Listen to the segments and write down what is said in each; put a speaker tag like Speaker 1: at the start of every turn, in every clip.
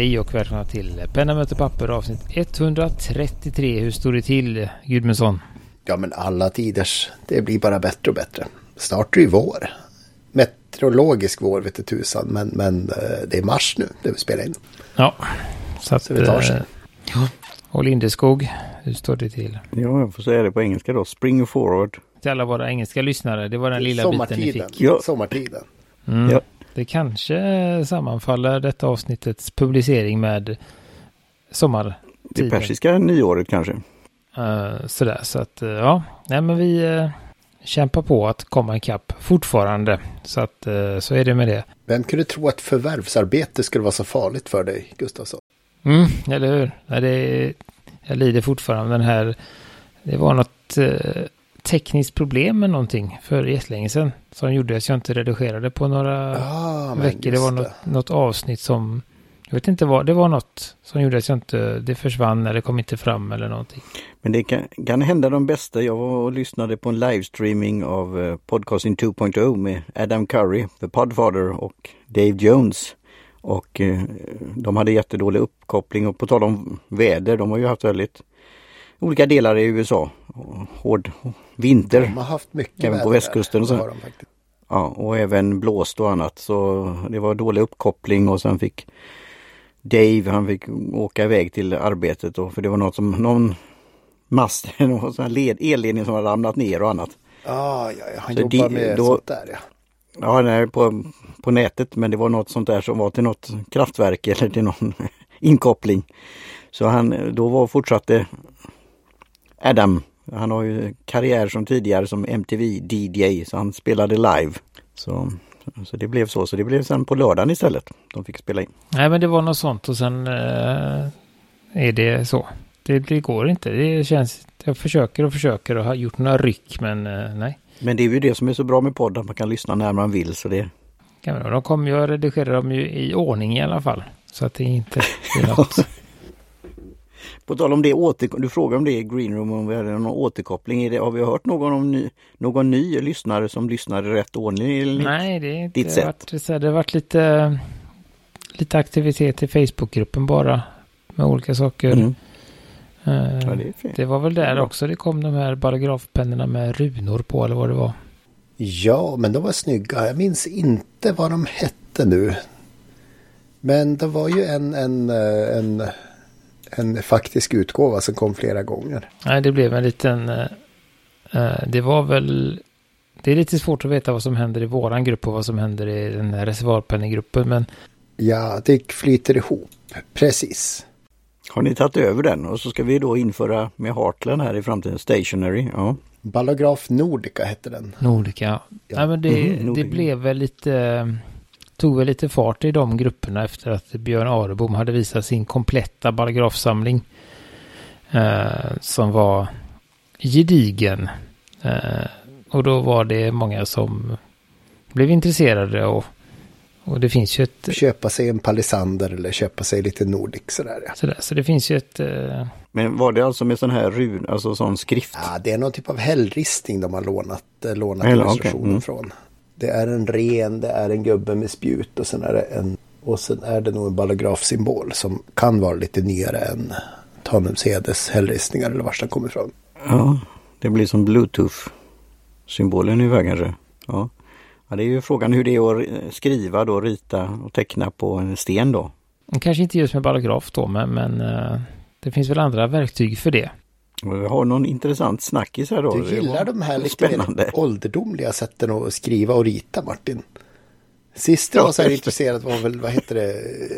Speaker 1: Hej och välkomna till Penna möter papper avsnitt 133. Hur står det till Gudmundsson?
Speaker 2: Ja men alla tiders, det blir bara bättre och bättre. Snart är det ju vår. Meteorologisk vår vet tusan, men, men eh, det är mars nu det vi spelar in.
Speaker 1: Ja, så, att,
Speaker 2: Så vi tar sig.
Speaker 1: eh, Ja. Och Lindeskog, hur står det till?
Speaker 3: Ja, jag får säga det på engelska då. Spring forward.
Speaker 1: Till alla våra engelska lyssnare, det var den lilla biten ni
Speaker 2: Sommartiden.
Speaker 1: fick.
Speaker 3: Ja.
Speaker 2: Sommartiden.
Speaker 1: Mm.
Speaker 3: Ja.
Speaker 1: Det kanske sammanfaller detta avsnittets publicering med
Speaker 3: Det
Speaker 1: sommartiden.
Speaker 3: persiska nyåret kanske.
Speaker 1: Eh, sådär, så att eh, ja, nej men vi uh, kämpar på att komma ikapp fortfarande. Så att så är det med det.
Speaker 2: Vem kunde tro att förvärvsarbete skulle vara så farligt för dig, Gustafsson?
Speaker 1: Mm, eller hur? Nej, det, jag lider fortfarande den här. Det var något tekniskt problem med någonting för jättelänge sedan. Som gjorde att jag inte redigerade på några
Speaker 2: Ah,
Speaker 1: veckor. Det var något, något avsnitt som, jag vet inte vad, det var något som gjorde att jag inte, det försvann eller kom inte fram eller någonting.
Speaker 3: Men det kan, kan hända de bästa. Jag var och lyssnade på en livestreaming av eh, Podcasting 2.0 med Adam Curry, The Podfather och Dave Jones. Och eh, de hade jättedålig uppkoppling och på tal om väder, de har ju haft väldigt olika delar i USA. Hård vinter.
Speaker 2: De har haft mycket
Speaker 3: Även på västkusten och så. Ja, och även blåst och annat. Så det var dålig uppkoppling och sen fick Dave, han fick åka iväg till arbetet då, för det var något som någon mast, någon sån här led, elledning som hade ramlat ner och annat.
Speaker 2: Ah, ja, ja, han
Speaker 3: Så
Speaker 2: jobbar
Speaker 3: de-
Speaker 2: med
Speaker 3: då-
Speaker 2: sånt där ja.
Speaker 3: Ja, nej, på, på nätet, men det var något sånt där som var till något kraftverk eller till någon inkoppling. Så han, då var fortsatte Adam, han har ju karriär som tidigare som MTV DJ, så han spelade live. Så, så det blev så, så det blev sen på lördagen istället. De fick spela in.
Speaker 1: Nej, men det var något sånt och sen eh, är det så. Det, det går inte. Det känns, jag försöker och försöker och har gjort några ryck, men eh, nej.
Speaker 3: Men det är ju det som är så bra med podd, att man kan lyssna när man vill. Så det,
Speaker 1: Kan man- De kommer jag redigerar dem ju i ordning i alla fall. Så att det inte är något.
Speaker 3: På tal om det, åter, du frågar om det i Greenroom, om vi hade någon återkoppling. Det, har vi hört någon, om ny, någon ny lyssnare som lyssnar i rätt ordning?
Speaker 1: Nej, det är inte
Speaker 3: ditt sätt.
Speaker 1: varit, det har varit lite, lite aktivitet i Facebookgruppen bara. Med olika saker.
Speaker 3: Mm.
Speaker 1: Eh,
Speaker 3: Ja, det
Speaker 1: det var väl där också det kom de här paragrafpennorna med runor på eller vad det var.
Speaker 2: Ja, men de var snygga. Jag minns inte vad de hette nu. Men det var ju en, en, eh, en, en faktisk utgåva som kom flera gånger.
Speaker 1: Nej, det blev en liten... eh, eh, det var väl... Det är lite svårt att veta vad som händer i våran grupp och vad som händer i den här reservoarpenningruppen. Men
Speaker 2: Ja, det flyter ihop. Precis.
Speaker 3: Har ni tagit över den? Och så ska vi då införa med Heartland här i framtiden, Stationary. Ja.
Speaker 2: Ballograf Nordica hette den.
Speaker 1: Nordica. Ja. Nej, men det,
Speaker 3: Mhm,
Speaker 1: det
Speaker 3: Nordica.
Speaker 1: blev väl lite... Tog väl lite fart i de grupperna efter att Björn Arebom hade visat sin kompletta paragrafsamling. Eh, som var gedigen. Eh, och då var det många som blev intresserade och, och det finns ju ett...
Speaker 2: Köpa sig en palisander eller köpa sig lite Nordic sådär. Ja.
Speaker 1: Sådär, så det finns ju ett... eh,
Speaker 3: Men var det alltså med sån här run, alltså sån skrift?
Speaker 2: Ja, det är någon typ av hällristning de har lånat, eh, lånat illustrationen
Speaker 3: mm.
Speaker 2: från. Det är en ren, det är en gubbe med spjut och sen är det en och sen är det nog en ballografsymbol som kan vara lite nyare än Tanumsedes hällristningar eller vars den kommer ifrån.
Speaker 3: Ja, det blir som bluetooth-symbolen ungefär kanske. Ja. ja, det är ju frågan hur det är att skriva då, rita och teckna på en sten då.
Speaker 1: Kanske inte just med paragraf då, men, men eh, det finns väl andra verktyg för det.
Speaker 3: Vi har någon intressant snackis här då.
Speaker 2: Du
Speaker 3: Det
Speaker 2: gillar de här lite
Speaker 3: spännande.
Speaker 2: mer ålderdomliga sätten att skriva och rita Martin. Sist jag
Speaker 3: Ja,
Speaker 2: var så här intresserad var väl, vad heter det,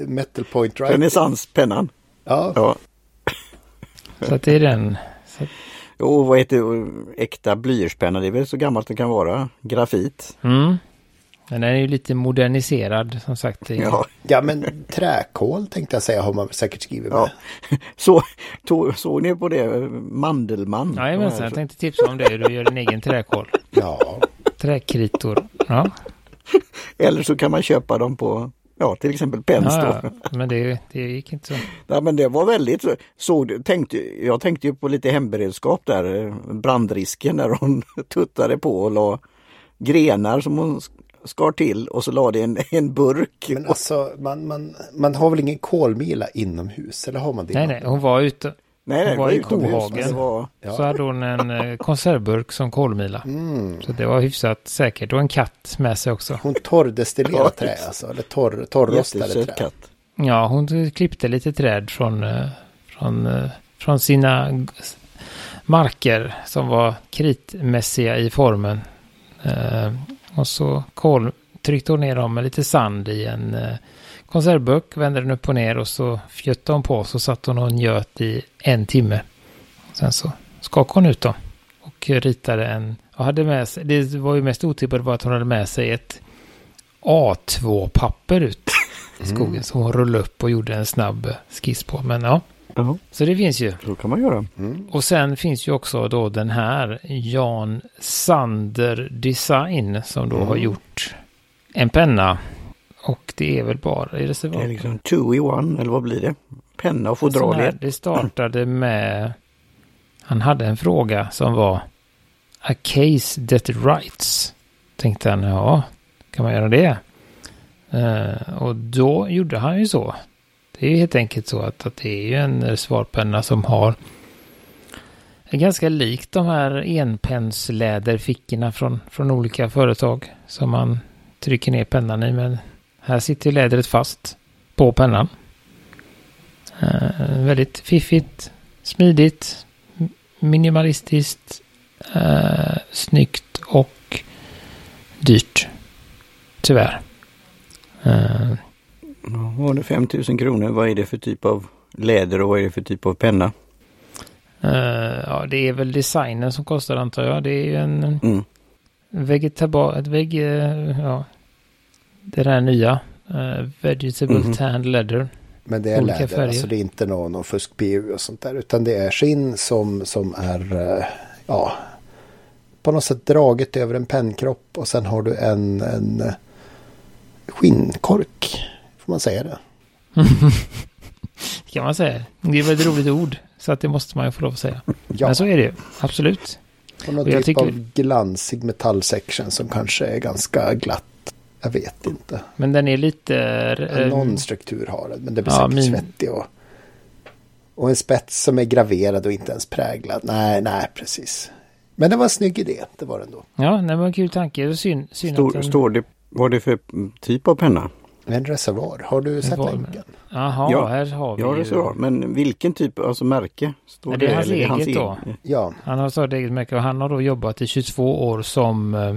Speaker 2: Metal Point Writing.
Speaker 3: Renässanspennan.
Speaker 2: Ja,
Speaker 3: Ja.
Speaker 1: Så att det är den. Så,
Speaker 3: Och vad heter det? äkta blyertspenna? Det är väl så gammalt det kan vara. Grafit.
Speaker 1: mm. Den är ju lite moderniserad som sagt.
Speaker 3: Ja,
Speaker 2: ja men träkol tänkte jag säga har man säkert skrivit med.
Speaker 3: ja. Så, to, såg ni på det? Mandelmann.
Speaker 1: Jajamensan, jag tänkte tipsa om det. Du gör din egen träkol.
Speaker 2: Ja,
Speaker 1: Träkritor. Ja,
Speaker 3: Eller så kan man köpa dem på, ja till exempel Pens
Speaker 1: ja,
Speaker 3: då.
Speaker 1: ja. men det, det gick inte så.
Speaker 3: Ja, men det var väldigt så. Tänkte, jag tänkte ju på lite hemberedskap där. Brandrisken där hon tuttade på och la grenar som hon skar till och så la det en, en burk.
Speaker 2: Men alltså, man, man, man har väl ingen kolmila inomhus? Eller har man det?
Speaker 1: Nej, nej, hon var ute.
Speaker 3: nej, nej,
Speaker 1: hon var i kohagen.
Speaker 3: var,
Speaker 2: Ja.
Speaker 1: Så hade hon en eh, konservburk som kolmila.
Speaker 2: Mm.
Speaker 1: Så det var hyfsat säkert. Och en katt med sig också.
Speaker 2: Hon torrdestillerade trä alltså? Eller torr, torrrostade trä?
Speaker 3: katt.
Speaker 1: Ja, hon klippte lite träd från, eh, från, eh, från sina marker som var kritmässiga i formen. Och så kol, tryckte hon ner dem med lite sand i en eh, konservburk, vände den upp och ner och så fjötte hon på så satt hon och njöt i en timme. Sen så skakade hon ut dem och ritade en, och hade med sig, det var ju mest otippat var att hon hade med sig ett A2-papper ut i skogen som hon rullade upp och gjorde en snabb skiss på. Men ja,
Speaker 3: Ja,
Speaker 1: så det finns ju.
Speaker 3: så kan man göra.
Speaker 2: Mm.
Speaker 1: Och sen finns ju också då den här Jan Sander Design som då har gjort en penna. Och det är väl bara, det så?
Speaker 3: Det är liksom two i one, eller vad blir det? Penna och
Speaker 1: Sån här,
Speaker 3: fodral
Speaker 1: Det startade med, han hade en fråga som var A case that writes. Tänkte han, ja, kan man göra det? Eh, och då gjorde han ju så. Det är ju helt enkelt så att, att det är ju en eh, reservoarpenna som har är ganska likt de här enpensläderfickorna från, från olika företag som man trycker ner pennan i. Men här sitter lädret fast på pennan. Eh, väldigt fiffigt, smidigt, minimalistiskt, eh, snyggt och dyrt. Tyvärr. Eh,
Speaker 3: var det 5000 kronor? Vad är det för typ av läder och vad är det för typ av penna?
Speaker 1: eh, ja, det är väl designen som kostar antar jag. Det är ju en
Speaker 3: Mm.
Speaker 1: vegetable, ett veg, eh, ja, det där nya. Uh, vegetable
Speaker 3: Mhm.
Speaker 1: tan leather.
Speaker 2: Men det är
Speaker 1: Olika
Speaker 2: läder,
Speaker 1: färger.
Speaker 2: alltså det är inte någon, någon fusk-PU och sånt där. Utan det är skinn som, som är, eh, ja, på något sätt draget över en pennkropp. Och sen har du en, en skinnkork, får man säga det?
Speaker 1: kan man säga. Det är väl ett roligt ord. Så att det måste man ju få lov att säga.
Speaker 2: Ja,
Speaker 1: Men så är det ju. Absolut.
Speaker 2: och någon
Speaker 1: och jag
Speaker 2: typ
Speaker 1: tycker-
Speaker 2: av glansig metallsection som kanske är ganska glatt. Jag vet inte.
Speaker 1: Men den är lite...
Speaker 2: Någon struktur har den, men det blir
Speaker 1: ja,
Speaker 2: säkert
Speaker 1: min-
Speaker 2: svettig. Och, och en spets som är graverad och inte ens präglad. Nej, nej, precis. Men det var en snygg idé, det var det ändå.
Speaker 1: Ja, det var en kul tanke. Det synd att
Speaker 3: Står,
Speaker 1: den...
Speaker 3: står det vad det är för typ av penna?
Speaker 2: En reservoar, har du sett
Speaker 1: Reservoar,
Speaker 2: länken?
Speaker 1: Jaha,
Speaker 3: Ja,
Speaker 1: här har vi
Speaker 3: Ja,
Speaker 1: ju...
Speaker 3: reservoar. Men vilken typ, alltså märke? Står
Speaker 1: Ja, det är hans eget då.
Speaker 3: egen?
Speaker 2: Ja,
Speaker 1: Han har startat eget märke och han har då jobbat i 22 år som eh,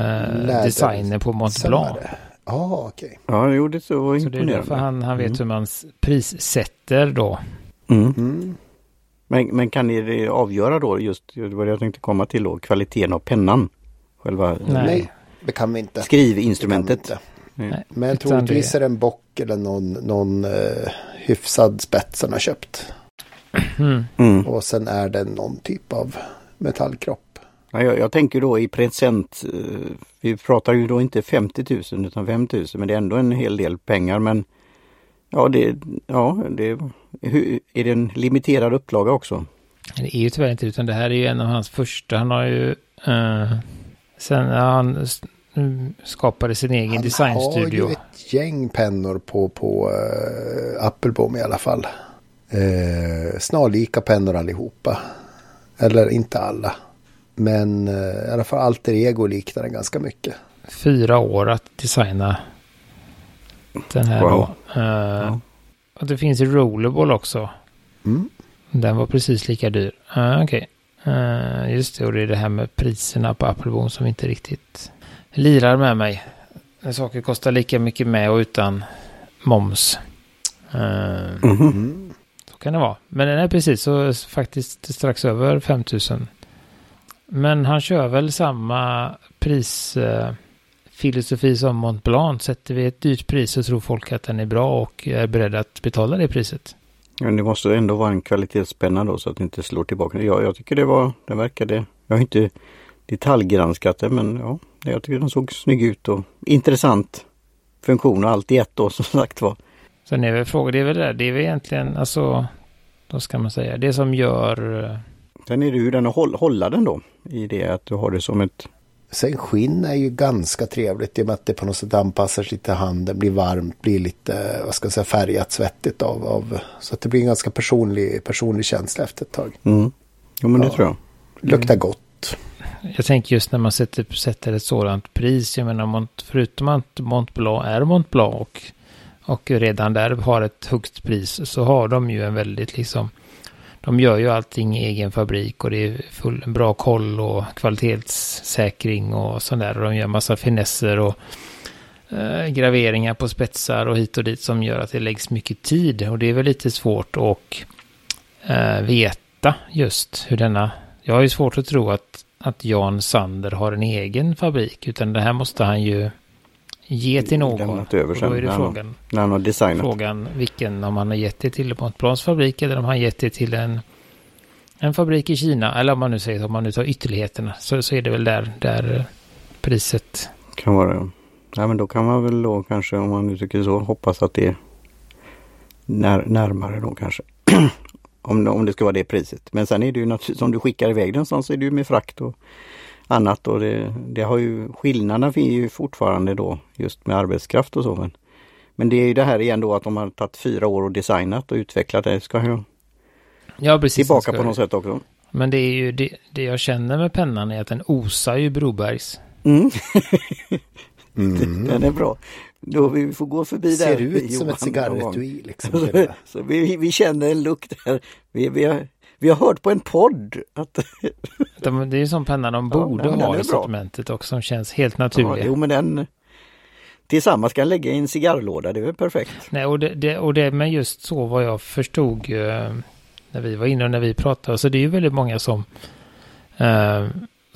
Speaker 1: eh, designer på Mont Blanc.
Speaker 2: Ja, okej.
Speaker 3: Ja, jo, det så var
Speaker 1: Så det är
Speaker 3: imponerande.
Speaker 1: därför han, han vet
Speaker 3: Mm.
Speaker 1: hur man prissätter då.
Speaker 3: Mm.
Speaker 2: Mm.
Speaker 3: Men, men kan ni det avgöra då just det var det jag tänkte komma till då, kvaliteten av pennan? Själva
Speaker 1: Nej.
Speaker 2: Nej, det kan vi inte.
Speaker 3: skrivinstrumentet?
Speaker 2: Men troligtvis
Speaker 1: det-
Speaker 2: är det en bock eller någon, någon eh, hyfsad spets han har köpt.
Speaker 1: Mm.
Speaker 3: Mm.
Speaker 2: Och sen är det någon typ av metallkropp.
Speaker 3: Ja, jag, jag tänker då i present, eh, vi pratar ju då inte 50 000 utan 5 000 men det är ändå en hel del pengar men ja, det, ja, det hur, är det en limiterad upplaga också?
Speaker 1: Det är ju tyvärr inte utan det här är ju en av hans första. Han har ju eh, sen när han skapade sin egen
Speaker 2: Han har
Speaker 1: designstudio.
Speaker 2: ju ett gäng pennor på, på uh, Appelboom i alla fall. Uh, snarlika pennor allihopa. Eller inte alla. Men uh, i alla fall Alter Ego liknar den ganska mycket.
Speaker 1: Fyra år att designa den här
Speaker 3: Wow.
Speaker 1: då. Eh, Och det finns i Rollerball också.
Speaker 2: Mm.
Speaker 1: Den var precis lika dyr. Uh, Okej. Eh, just det, och det är det här med priserna på Applebom som inte riktigt lirar med mig. När saker kostar lika mycket med och utan moms.
Speaker 2: Mm.
Speaker 1: så kan det vara. Men den är precis så faktiskt strax över 5000. Men han kör väl samma prisfilosofi eh, som Mont Blanc. Sätter vi ett dyrt pris så tror folk att den är bra och är beredda att betala det priset.
Speaker 3: Men det måste ändå vara en kvalitetspenna då så att det inte slår tillbaka. Jag, jag tycker det var, det verkade, jag har inte detaljgranskat det men ja, jag tycker den såg snygg ut och intressant funktion och allt i ett då som sagt var.
Speaker 1: Sen är väl frågan, det är väl det, det är väl egentligen, alltså, vad ska man säga, det som gör, eh,
Speaker 3: Sen är det hur den håll, hålla den då i det att du har det som ett
Speaker 2: Sen skinn är ju ganska trevligt i och med att det på något sätt anpassar sig till handen, blir varmt, blir lite, vad ska jag säga, färgat svettigt av, av så att det blir en ganska personlig, personlig känsla efter ett tag.
Speaker 3: Mm. Jo men det
Speaker 2: Ja.
Speaker 3: tror jag.
Speaker 2: Luktar gott.
Speaker 1: Jag tänker just när man sätter, sätter ett sådant pris. Jag menar, Mont, förutom att Mont Blanc är Mont Blanc och, och redan där har ett högt pris så har de ju en väldigt liksom de gör ju allting i egen fabrik och det är full, bra koll och kvalitetssäkring och sådär. Och de gör massa finesser och eh, graveringar på spetsar och hit och dit som gör att det läggs mycket tid. Och det är väl lite svårt att eh, veta just hur denna... Jag har ju svårt att tro att, att Jan Sander har en egen fabrik. Utan det här måste han ju ge till någon.
Speaker 3: Lämnat över
Speaker 1: Och
Speaker 3: sen
Speaker 1: då är det
Speaker 3: när han-
Speaker 1: frågan,
Speaker 3: När han har designat.
Speaker 1: frågan vilken, om han har gett det till Montblancs fabrik eller om han gett det till en, en fabrik i Kina. Eller om man nu säger, om man nu tar ytterligheterna, så, så är det väl där, där priset.
Speaker 3: Kan vara ja. Nej men då kan man väl då kanske om man nu tycker så hoppas att det är när, närmare då kanske. om, det- om det ska vara det priset. Men sen är det ju naturligtvis om du skickar iväg den så är det ju med frakt och annat och det, det har ju skillnaderna finns ju fortfarande då just med arbetskraft och så. Men, men det är ju det här igen då att de har tagit fyra år och designat och utvecklat det. ska ju
Speaker 1: Ja, precis.
Speaker 3: tillbaka
Speaker 1: Ska-
Speaker 3: på något sätt också.
Speaker 1: Men det är ju det, det jag känner med pennan är att den osar ju Brobergs.
Speaker 3: Mm,
Speaker 2: Mm.
Speaker 3: den är bra. Då vi får gå förbi där.
Speaker 2: Ser ut som
Speaker 3: Johan,
Speaker 2: ett cigarretui liksom.
Speaker 3: Så, vi, vi känner en lukt där. Vi, vi, har, vi har hört på en podd att
Speaker 1: De, det är ju sån penna de
Speaker 3: Ja,
Speaker 1: borde
Speaker 3: men den
Speaker 1: ha i sortimentet också som känns helt
Speaker 3: ja,
Speaker 1: naturliga.
Speaker 3: jo, men den tillsammans kan lägga i en cigarrlåda. Det är väl perfekt.
Speaker 1: Nej, och det, det, och det med just så vad jag förstod eh, när vi var inne och när vi pratade. Så det är ju väldigt många som, eh,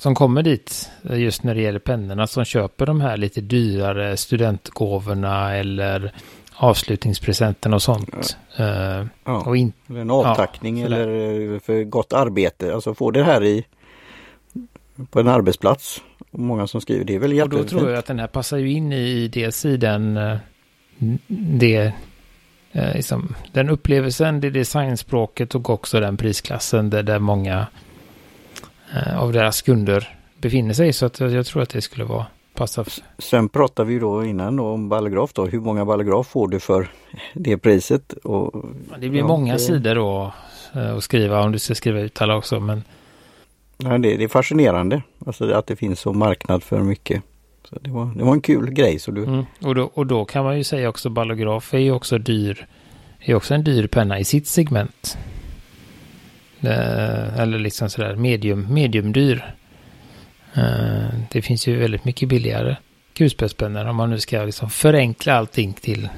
Speaker 1: som kommer dit eh, just när det gäller pennorna som köper de här lite dyrare studentgåvorna eller avslutningspresenten och sånt. Eh,
Speaker 3: Ja.
Speaker 1: och in,
Speaker 3: en avtackning
Speaker 1: Ja,
Speaker 3: eller för gott arbete. Alltså få det här i på en arbetsplats. Och många som skriver det är väl
Speaker 1: och då
Speaker 3: jättefint.
Speaker 1: tror jag att den här passar ju in i dels i den, eh, det, eh, liksom, den upplevelsen, det designspråket och också den prisklassen där, där många eh, av deras kunder befinner sig. Så att jag, tror att det skulle vara passa.
Speaker 3: Sen pratar vi då innan då om ballograf då. Hur många ballograf får du för det priset? Och,
Speaker 1: Det blir
Speaker 3: Ja,
Speaker 1: många
Speaker 3: det-
Speaker 1: sidor då eh, att skriva om du ska skriva ut alla också. Men
Speaker 3: ja, det, det är fascinerande. Alltså att det finns så marknad för mycket. Så det, var, det var en kul grej. Så du,
Speaker 1: Mm. Och, då, och då kan man ju säga också ballograf är ju också dyr. Är också en dyr penna i sitt segment. Eh, eller liksom sådär medium, mediumdyr. Eh, det finns ju väldigt mycket billigare kulspetspennor om man nu ska liksom förenkla allting till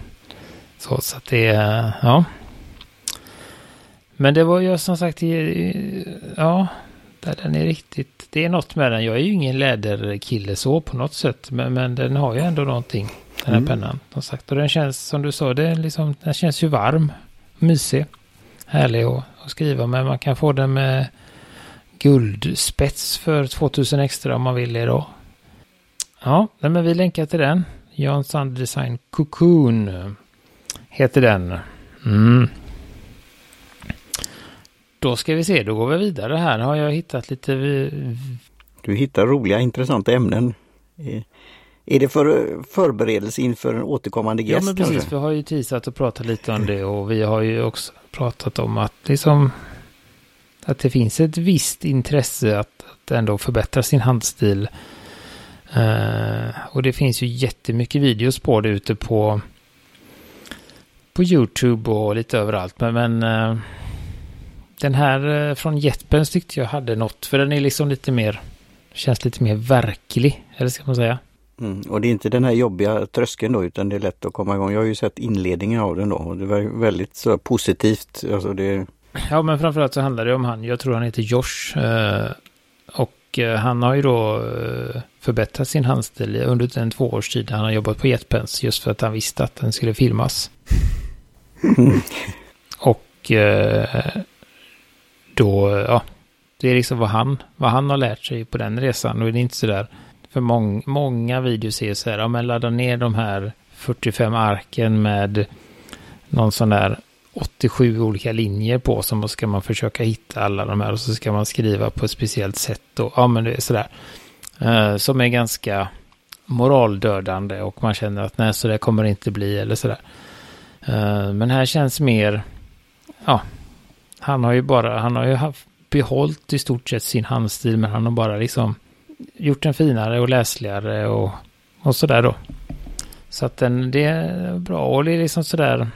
Speaker 1: så. Så att det är, ja. Men det var ju som sagt, ja, den är riktigt, det är något med den. Jag är ju ingen läderkille så på något sätt, men, men den har ju ändå någonting, den här
Speaker 3: Mm.
Speaker 1: pennan. Som sagt, och den känns, som du sa, det liksom, den känns ju varm, mysig, härlig att, att skriva med. Man kan få den med guldspets för 2000 extra om man vill idag. Ja, nej, men vi länkar till den. Jan Sand Design Cocoon heter den. Mm. Då ska vi se, då går vi vidare här. Har jag hittat lite...
Speaker 3: du hittar roliga intressanta ämnen. Eh, Är det för förberedelse inför en återkommande
Speaker 1: Ja
Speaker 3: gäst
Speaker 1: men precis,
Speaker 3: kanske?
Speaker 1: vi har ju teasat och pratat lite om det och vi har ju också pratat om att liksom att det finns ett visst intresse att, att ändå förbättra sin handstil. Uh, och det finns ju jättemycket videos på det ute på på YouTube och lite överallt. Men, men uh, den här uh, från Jetpens tyckte jag hade något, för den är liksom lite mer, känns lite mer verklig, eller ska man säga.
Speaker 3: Mm. Och det är inte den här jobbiga tröskeln då utan det är lätt att komma igång. Jag har ju sett inledningen av den då och det var väldigt så positivt. Alltså det,
Speaker 1: Ja, men framförallt så handlar det om han, jag tror han heter Josh. Eh, och eh, han har ju då eh, förbättrat sin handstil under en tvåårstid. Han har jobbat på Jetpens just för att han visste att den skulle filmas. och då, ja, det är liksom vad han, vad han har lärt sig på den resan. Och det är inte så där, för mång, många videos är så här, ja men ladda ner de här 45 arken med någon sån där 87 olika linjer på som och ska man försöka hitta alla de här och så ska man skriva på ett speciellt sätt och ja men det är sådär. Eh, som är ganska moraldödande och man känner att nej, så det kommer det inte bli eller sådär. Eh, men här känns mer, ja, han har ju bara, han har ju haft, behållit i stort sett sin handstil men han har bara liksom gjort den finare och läsligare och, och sådär då. Så att den, det är bra och det är liksom sådär,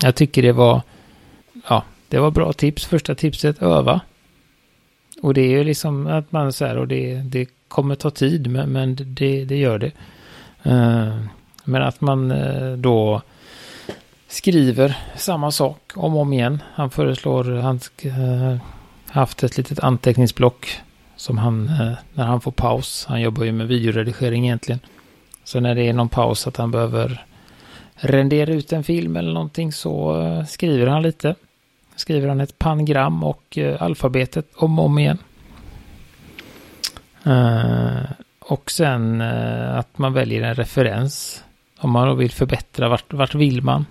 Speaker 1: jag tycker det var, ja, det var bra tips. Första tipset, öva. Och det är ju liksom att man så här, och det, det kommer ta tid, men, men det, det gör det. Uh, men att man uh, då skriver samma sak om och om igen. Han föreslår, han uh, haft ett litet anteckningsblock som han, eh, när han får paus, han jobbar ju med videoredigering egentligen. Så när det är någon paus att han behöver rendera ut en film eller någonting så eh, skriver han lite skriver han ett pangram och eh, alfabetet om och om igen. Och sen att man väljer en referens. Om man då vill förbättra, vart, vart vill man?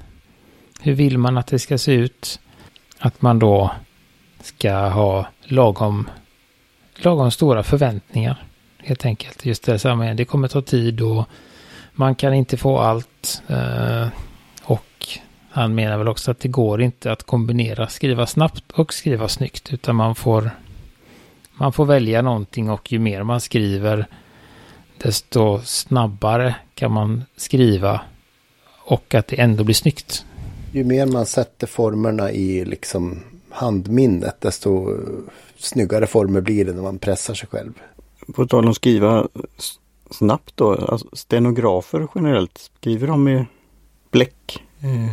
Speaker 1: Hur vill man att det ska se ut? Att man då ska ha lagom, lagom stora förväntningar. Helt enkelt. Just det, så det kommer ta tid och man kan inte få allt. Eh, och han menar väl också att det går inte att kombinera skriva snabbt och skriva snyggt, utan man får, man får välja någonting och ju mer man skriver, desto snabbare kan man skriva och att det ändå blir snyggt.
Speaker 2: Ju mer man sätter formerna i liksom handminnet, desto snyggare former blir det när man pressar sig själv.
Speaker 3: På tal om skriva snabbt då, alltså stenografer generellt, skriver de med bläck? Mm.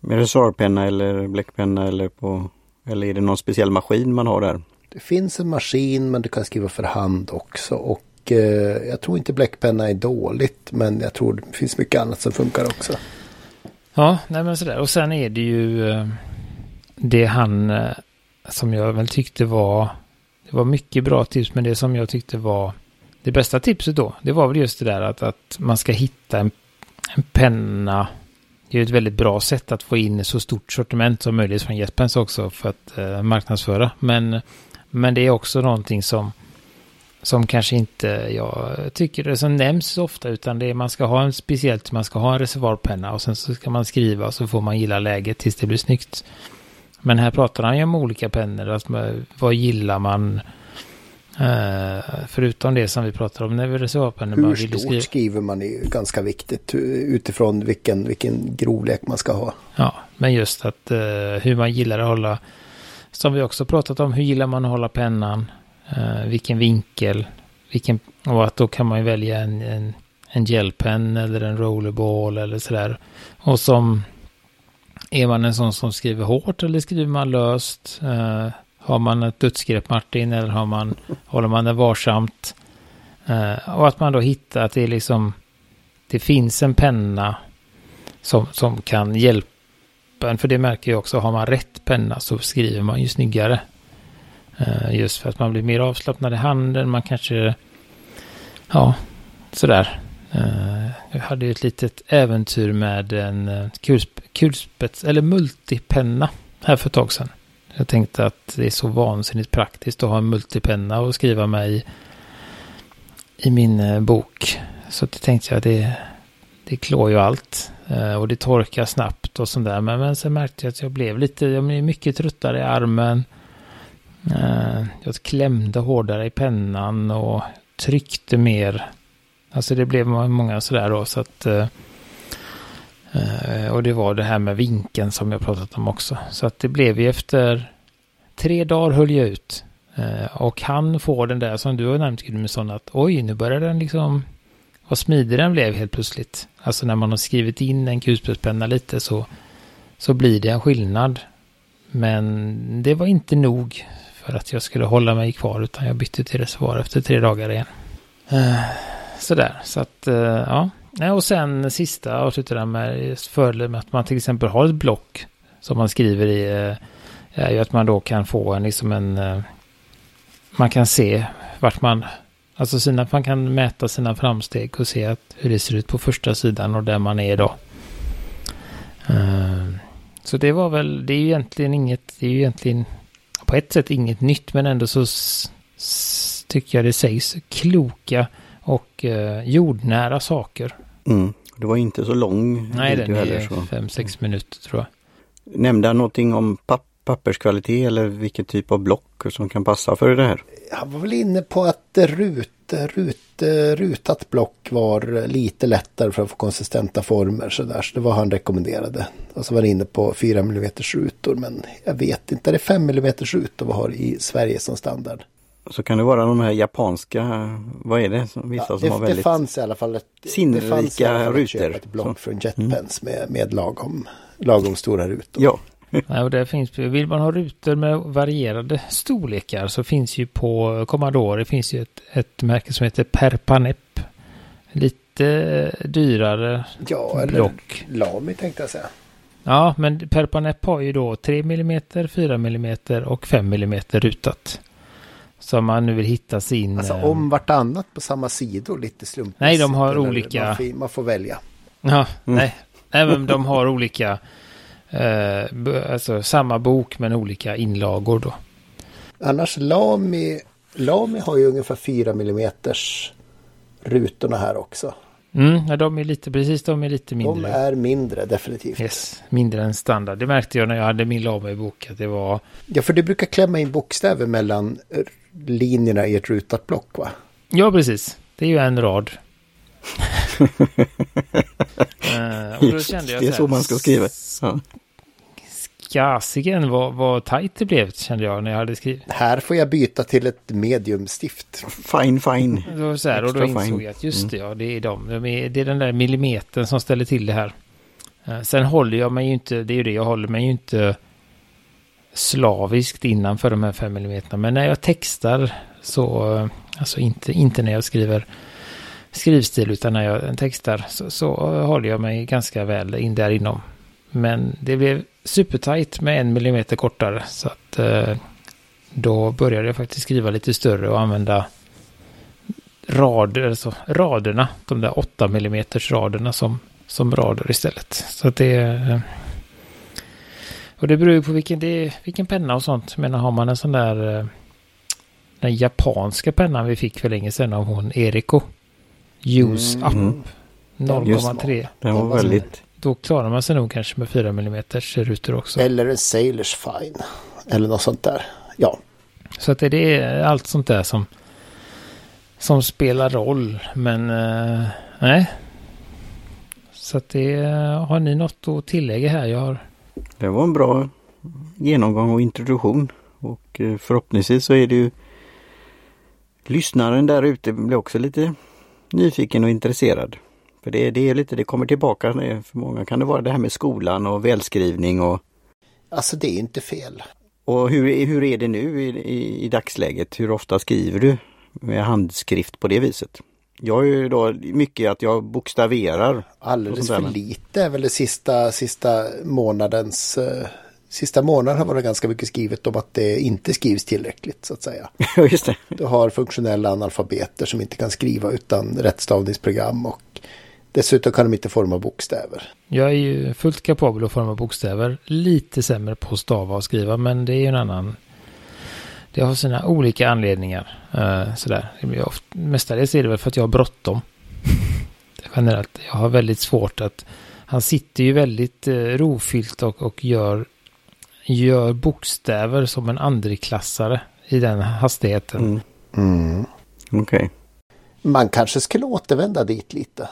Speaker 3: Med reservpenna eller bläckpenna eller på eller är det någon speciell maskin man har där?
Speaker 2: Det finns en maskin men du kan skriva för hand också och eh, jag tror inte bläckpenna är dåligt men jag tror det finns mycket annat som funkar också.
Speaker 1: Ja, nej men sådär och sen är det ju eh, det han eh, som jag väl tyckte var det var mycket bra tips men det som jag tyckte var det bästa tipset då det var väl just det där att, att man ska hitta en, en penna det är ett väldigt bra sätt att få in så stort sortiment som möjligt från Jespens också för att eh, marknadsföra. Men, men det är också någonting som, som kanske inte jag tycker det som nämns så ofta utan det är man ska ha en speciellt, man ska ha en reservoarpenna och sen så ska man skriva och så får man gilla läget tills det blir snyggt. Men här pratar han ju om olika pennor, alltså, vad gillar man? Uh, förutom det som vi pratar om när vi reservatpennor.
Speaker 2: Hur stort skriva... skriver man är ganska viktigt utifrån vilken, vilken grovlek man ska ha.
Speaker 1: Ja, men just att uh, hur man gillar att hålla, som vi också pratat om, hur gillar man att hålla pennan, uh, vilken vinkel, vilken, och att då kan man ju välja en, en, en gelpen eller en rollerball eller sådär. Och som, är man en sån som skriver hårt eller skriver man löst? Eh, har man ett dödsgrepp Martin eller har man, håller man det varsamt? Eh, och att man då hittar att det är liksom, det finns en penna som, som kan hjälpa en. För det märker jag också, har man rätt penna så skriver man ju snyggare. Eh, just för att man blir mer avslappnad i handen, man kanske, ja, sådär. Eh, jag hade ju ett litet äventyr med en eh, kulspets, eller multipenna här för ett tag sedan. Jag tänkte att det är så vansinnigt praktiskt att ha en multipenna och skriva med i, i min eh, bok. Så det tänkte jag, det, det klår ju allt. Eh, och det torkar snabbt och sånt där. Men, men sen märkte jag att jag blev lite, jag blev mycket tröttare i armen. Jag klämde hårdare i pennan och tryckte mer. Alltså det blev många sådär då. Så att eh, eh, och det var det här med vinkeln som jag pratat om också. Så att det blev ju efter tre dagar höll jag ut. Eh, och han får den där som du har nämnt Gudmundsson att oj, nu börjar den liksom vad smidig den blev helt plötsligt. Alltså när man har skrivit in en kulspetspenna lite så, så blir det en skillnad. Men det var inte nog för att jag skulle hålla mig kvar utan jag bytte till reservoar efter tre dagar igen. Eh sådär, så att eh, ja. Nej, och sen sista avslutar med fördelen med att man till exempel har ett block som man skriver i. Eh, är ju att man då kan få en liksom en... Eh, man kan se vart man... Alltså sina, man kan mäta sina framsteg och se att, hur det ser ut på första sidan och där man är idag. Så det var väl, det är ju egentligen inget, det är ju egentligen på ett sätt inget nytt men ändå så tycker jag det sägs kloka och eh, jordnära saker.
Speaker 3: Mm. Det var inte så lång
Speaker 1: Nej, den
Speaker 3: video
Speaker 1: är
Speaker 3: heller. Så.
Speaker 1: 5-6 minuter tror jag.
Speaker 3: Nämnde han någonting om papp papperskvalitet eller vilken typ av block som kan passa för det här?
Speaker 2: Han var väl inne på att rut, rut, rutat block var lite lättare för att få konsistenta former. Så, där. så det var han rekommenderade. Och så var han inne på 4 mm rutor. Men jag vet inte, är det 5 mm rutor vi har i Sverige som standard?
Speaker 3: Så kan det vara de här japanska, vad är det? Som, vissa
Speaker 2: Ja,
Speaker 3: som
Speaker 2: det,
Speaker 3: har väldigt...
Speaker 2: det fanns i alla fall ett, det
Speaker 3: sinnrika
Speaker 2: fanns i alla fall
Speaker 3: rutor.
Speaker 2: köpa ett block
Speaker 3: Så. Mm.
Speaker 2: från JetPens med, med lagom, lagom stora rutor.
Speaker 3: Ja,
Speaker 1: Nej, och där finns, vill man ha rutor med varierade storlekar så finns ju på Commodore det finns ju ett, ett märke som heter Perpanep. Lite dyrare
Speaker 2: Ja, eller
Speaker 1: block.
Speaker 2: Lami tänkte jag säga.
Speaker 1: Ja, men Perpanep har ju då 3 mm, 4 mm och 5 mm rutat. Så om man nu vill hitta sin...
Speaker 2: Alltså
Speaker 1: eh,
Speaker 2: om vartannat på samma sidor lite slumpmässigt.
Speaker 1: Nej, de har olika-
Speaker 2: Man får, man får välja.
Speaker 1: Ja,
Speaker 3: Mm.
Speaker 1: nej. nej, men de har olika... Eh, alltså samma bok men olika inlagor då.
Speaker 2: Annars Lami, Lami har ju ungefär 4 mm rutorna här också.
Speaker 1: Mm, ja, de är lite, precis de är lite mindre.
Speaker 2: De är mindre definitivt.
Speaker 1: Yes, mindre än standard. Det märkte jag när jag hade min Lama-bok att det var...
Speaker 2: Ja, för du brukar klämma in bokstäver mellan linjerna i ett rutat block va?
Speaker 1: Ja, precis. Det är ju en rad. Eh, och då kände jag
Speaker 3: det är så man ska skriva. Ja.
Speaker 1: Skasigen vad, vad tajt det blev kände jag när jag hade skrivit.
Speaker 2: Här får jag byta till ett mediumstift.
Speaker 3: Fine, fine.
Speaker 1: Det var så här, och då
Speaker 3: Extra
Speaker 1: insåg
Speaker 3: fine.
Speaker 1: jag att just det, ja, det är de. det är den där millimetern som ställer till det här. Eh, Sen håller jag mig ju inte, det är ju det, jag håller mig ju inte slaviskt innanför de här fem millimeterna. Men när jag textar så, eh, alltså inte, inte när jag skriver skrivstil utan när jag textar så, så håller jag mig ganska väl in där inom. Men det blev supertight med en millimeter kortare så att eh, då började jag faktiskt skriva lite större och använda rader, alltså raderna, de där 8 mm raderna som, som rader istället. Så att det är... Och det beror ju på vilken, det vilken penna och sånt. Men har man en sån där... eh, Den japanska pennan vi fick för länge sedan av hon Eriko. Use
Speaker 2: Mm.
Speaker 1: up
Speaker 3: Mm.
Speaker 1: 0,3.
Speaker 3: Den var väldigt...
Speaker 1: Då klarar man sig nog kanske med 4 mm rutor också.
Speaker 2: Eller en Sailors Fine. Eller något sånt där. Ja,
Speaker 1: Så att det, är allt sånt där som, som spelar roll. Men eh, nej. Så att det har ni något att tillägga här? Jag har...
Speaker 3: Det var en bra genomgång och introduktion. Och eh, förhoppningsvis så är det ju lyssnaren där ute blir också lite nyfiken och intresserad. För det, det är lite, det kommer tillbaka. För många kan det vara det här med skolan och välskrivning och,
Speaker 2: alltså det är inte fel.
Speaker 3: och hur, hur är det nu i, i, i dagsläget? Hur ofta skriver du med handskrift på det viset? Jag är ju då mycket att jag bokstaverar.
Speaker 2: Alldeles för lite är väl det sista, sista månadens... Eh, sista månaden har varit ganska mycket skrivet om att det inte skrivs tillräckligt så att säga.
Speaker 3: Just det.
Speaker 2: Du har funktionella analfabeter som inte kan skriva utan rättstavningsprogram och dessutom kan de inte forma bokstäver.
Speaker 1: Jag är ju fullt kapabel att forma bokstäver. Lite sämre på att stava och skriva. Men det är ju en annan... Det har sina olika anledningar. Uh, sådär. Det blir ofta, mestadels är det väl för att jag har bråttom. Generellt. Jag har väldigt svårt att... Han sitter ju väldigt uh, rofyllt och, och gör, gör bokstäver som en andreklassare i den hastigheten.
Speaker 3: Mm.
Speaker 2: Mm.
Speaker 3: Okej.
Speaker 2: Man kanske skulle återvända dit lite.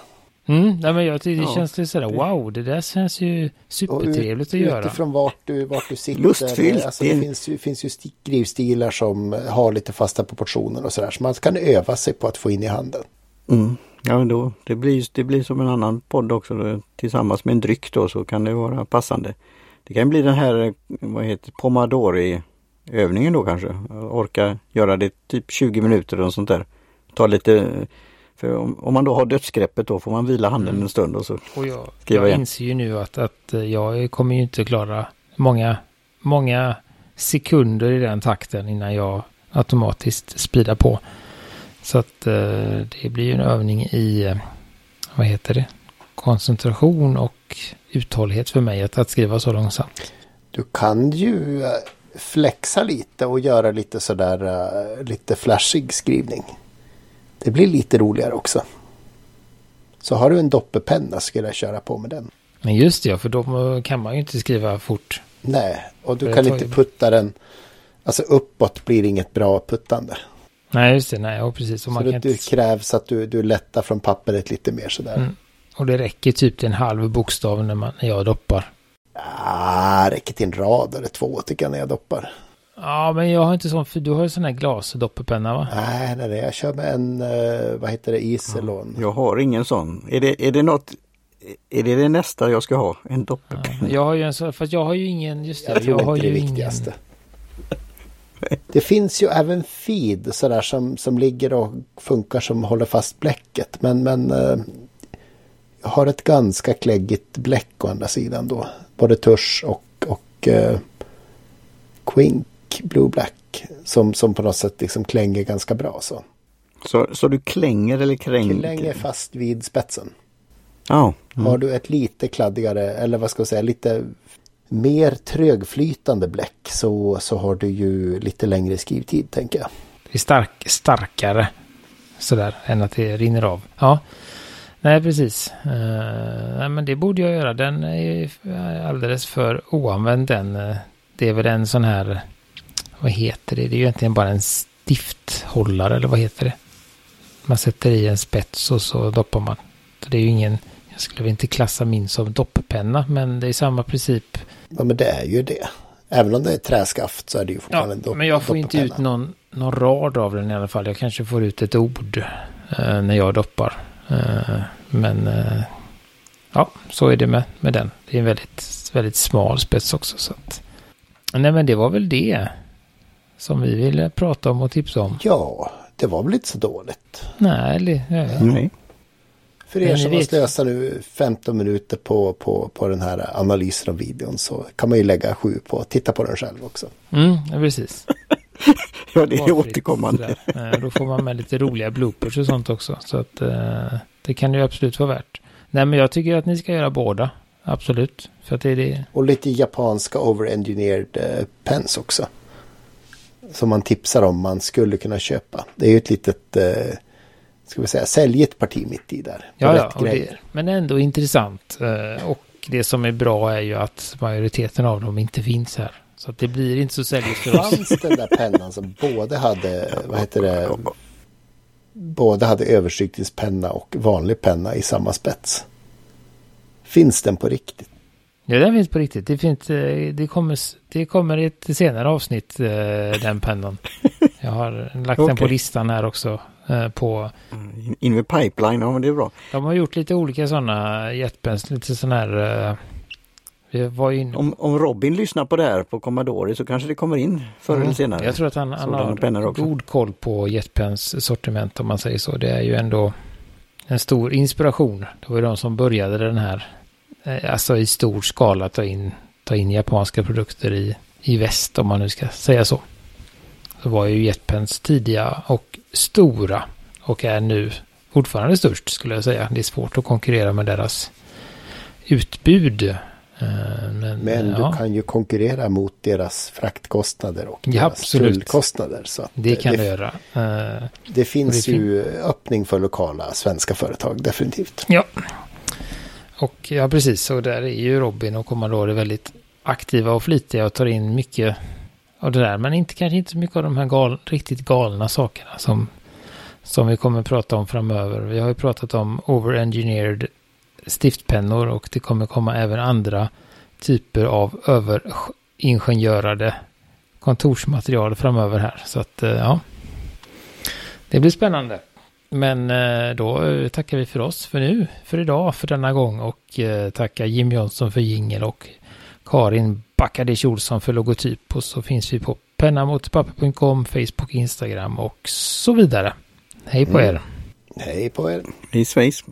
Speaker 1: Mm, nej, men jag det
Speaker 3: Ja,
Speaker 1: känns lite sådär,
Speaker 3: det-
Speaker 1: wow, det där känns ju
Speaker 2: Och ut-
Speaker 1: supertrevligt att göra.
Speaker 2: Utifrån vart du, vart du sitter.
Speaker 3: Lustfyllt.
Speaker 2: Alltså det
Speaker 3: Det-
Speaker 2: finns ju, finns ju skrivstilar som har lite fasta proportioner och sådär. Så man kan öva sig på att få in i handen.
Speaker 3: Mm. Ja, men då, det, blir, det blir som en annan podd också. Då, tillsammans med en dryck då så kan det vara passande. Det kan bli den här, vad heter Pomodori övningen då kanske. Orka göra det typ 20 minuter och sånt där. Ta lite, för om, om man då har dödsgreppet då får man vila handen
Speaker 1: Mm.
Speaker 3: en stund och så.
Speaker 1: Och jag,
Speaker 3: Skriva
Speaker 1: jag
Speaker 3: igen.
Speaker 1: inser ju nu att, att eh, jag kommer ju inte klara många, många sekunder i den takten innan jag automatiskt speedar på. Så att eh, det blir ju en övning i, eh, vad heter det, koncentration och uthållighet för mig att, att skriva så långsamt.
Speaker 2: Du kan ju, flexa lite och göra lite sådär lite flashig skrivning. Det blir lite roligare också. Så har du en dopperpenna skulle jag köra på med den.
Speaker 1: Men just det, för då kan man ju inte skriva fort.
Speaker 2: Nej, och du kan inte putta den. Alltså uppåt blir inget bra puttande.
Speaker 1: Nej, just det. Nej, och precis.
Speaker 2: Och så det, inte... krävs att du, du lättar från pappret lite mer sådär. Mm.
Speaker 1: Och det räcker typ till en halv bokstav när, man, när jag doppar.
Speaker 2: Ja, räcker till en rad eller två tycker jag när jag doppar.
Speaker 1: Ja, men jag har inte sån, för du har ju sån här glasdopperpenna va?
Speaker 2: Nej, nej, nej, jag kör med en, uh, vad heter det, Iselon.
Speaker 3: Ja, jag har ingen sån. Är det, är det något, är det det nästa jag ska ha? En dopperpenna?
Speaker 1: Ja, jag har ju en sån, fast jag har ju ingen, just det.
Speaker 2: Jag tror
Speaker 1: jag har
Speaker 2: inte
Speaker 1: ju
Speaker 2: det viktigaste. Ingen... Det finns ju även feed sådär som, som ligger och funkar som håller fast bläcket. Men, men jag har ett ganska kläggigt bläck å andra sidan då. Både tusch och, och uh, Blue Black. Som, som på något sätt liksom klänger ganska bra så.
Speaker 3: Så, så du klänger eller kränger?
Speaker 2: Klänger fast vid spetsen.
Speaker 3: Ja.
Speaker 2: Mm. Har du ett lite kladdigare eller vad ska jag säga lite mer trögflytande bläck så, så har du ju lite längre skrivtid tänker jag.
Speaker 1: Det är stark, starkare sådär än att det rinner av. Ja, nej precis. Uh, nej, men det borde jag göra. Den är alldeles för oanvänd den. Uh, det är väl en sån här, vad heter det? Det är ju egentligen bara en stifthållare eller vad heter det? Man sätter i en spets och så doppar man. Så det är ju ingen, jag skulle inte klassa min som dopppenna, men det är samma princip.
Speaker 2: Ja, men det är ju det. Även om det är träskaft så är det ju fortfarande
Speaker 1: ja, Men jag får inte ut någon, någon rad av den i alla fall. Jag kanske får ut ett ord eh, när jag doppar. Eh, men eh, ja, så är det med, med den. Det är en väldigt, väldigt smal spets också. Så att, Nej, men det var väl det som vi ville prata om och tipsa om.
Speaker 2: Ja, det var väl inte så dåligt.
Speaker 1: Nej, det, ja.
Speaker 3: Nej.
Speaker 2: För er som har slösat nu 15 minuter på, på, på den här analysen av videon så kan man ju lägga sju på att titta på den själv också.
Speaker 1: Mm, ja, precis.
Speaker 3: ja, det är återkommande.
Speaker 1: Eh, då får man med lite roliga bloopers och sånt också. Så att eh, det kan ju absolut vara värt. Nej, men jag tycker att ni ska göra båda. Absolut. För att det är det.
Speaker 2: Och lite japanska overengineered eh, pens också. Som man tipsar om man skulle kunna köpa. Det är ju ett litet, eh, ska vi säga, säljigt parti mitt i där.
Speaker 1: Ja, ja det, men ändå intressant. Eh, och det som är bra är ju att majoriteten av dem inte finns här. Så det blir inte så säljigt för
Speaker 2: oss. Fanns den där pennan som både hade, vad heter det, både hade överstrykningspenna och vanlig penna i samma spets? Finns den på riktigt?
Speaker 1: Ja, den finns på riktigt. Det, finns, eh, det, kommer, det kommer i ett senare avsnitt, eh, den pennan. Jag har lagt okay. den på listan här också. Eh, på...
Speaker 3: Mm, in med pipeline, ja men det är bra.
Speaker 1: De har gjort lite olika sådana jetpens, lite sådana här... In...
Speaker 3: om, om Robin lyssnar på det här på Commodore så kanske det kommer in förr mm. eller senare.
Speaker 1: Jag tror att han, han har god koll på jetpens sortiment om man säger så. Det är ju ändå en stor inspiration. Det var ju de som började den här alltså i stor skala ta in, ta in japanska produkter i, i väst om man nu ska säga så. Så var ju Jetpens tidiga och stora och är nu fortfarande störst skulle jag säga. Det är svårt att konkurrera med deras utbud. Eh,
Speaker 2: men, Men du ja. kan ju konkurrera mot deras fraktkostnader och ja, deras absolut. tullkostnader. Så
Speaker 1: det kan du göra.
Speaker 2: Eh, det finns det ju fin öppning för lokala svenska företag, definitivt.
Speaker 1: Ja, och ja, precis. Och där är ju Robin och Commodore väldigt aktiva och flitiga och tar in mycket av det där. Men inte, kanske inte så mycket av de här gal, riktigt galna sakerna som, som vi kommer att prata om framöver. Vi har ju pratat om overengineered stiftpennor och det kommer komma även andra typer av överingenjörade kontorsmaterial framöver här. Så att eh, ja, det blir spännande. Men eh, då tackar vi för oss för nu, för idag, för denna gång och eh, tackar Jim Johnson för jingel och Karin Backadic Olsson för logotyp och så finns vi på pennamotpapper.com, Facebook, Instagram och så vidare. Hej på mm. er!
Speaker 2: Hej på er!
Speaker 3: Hej svejs!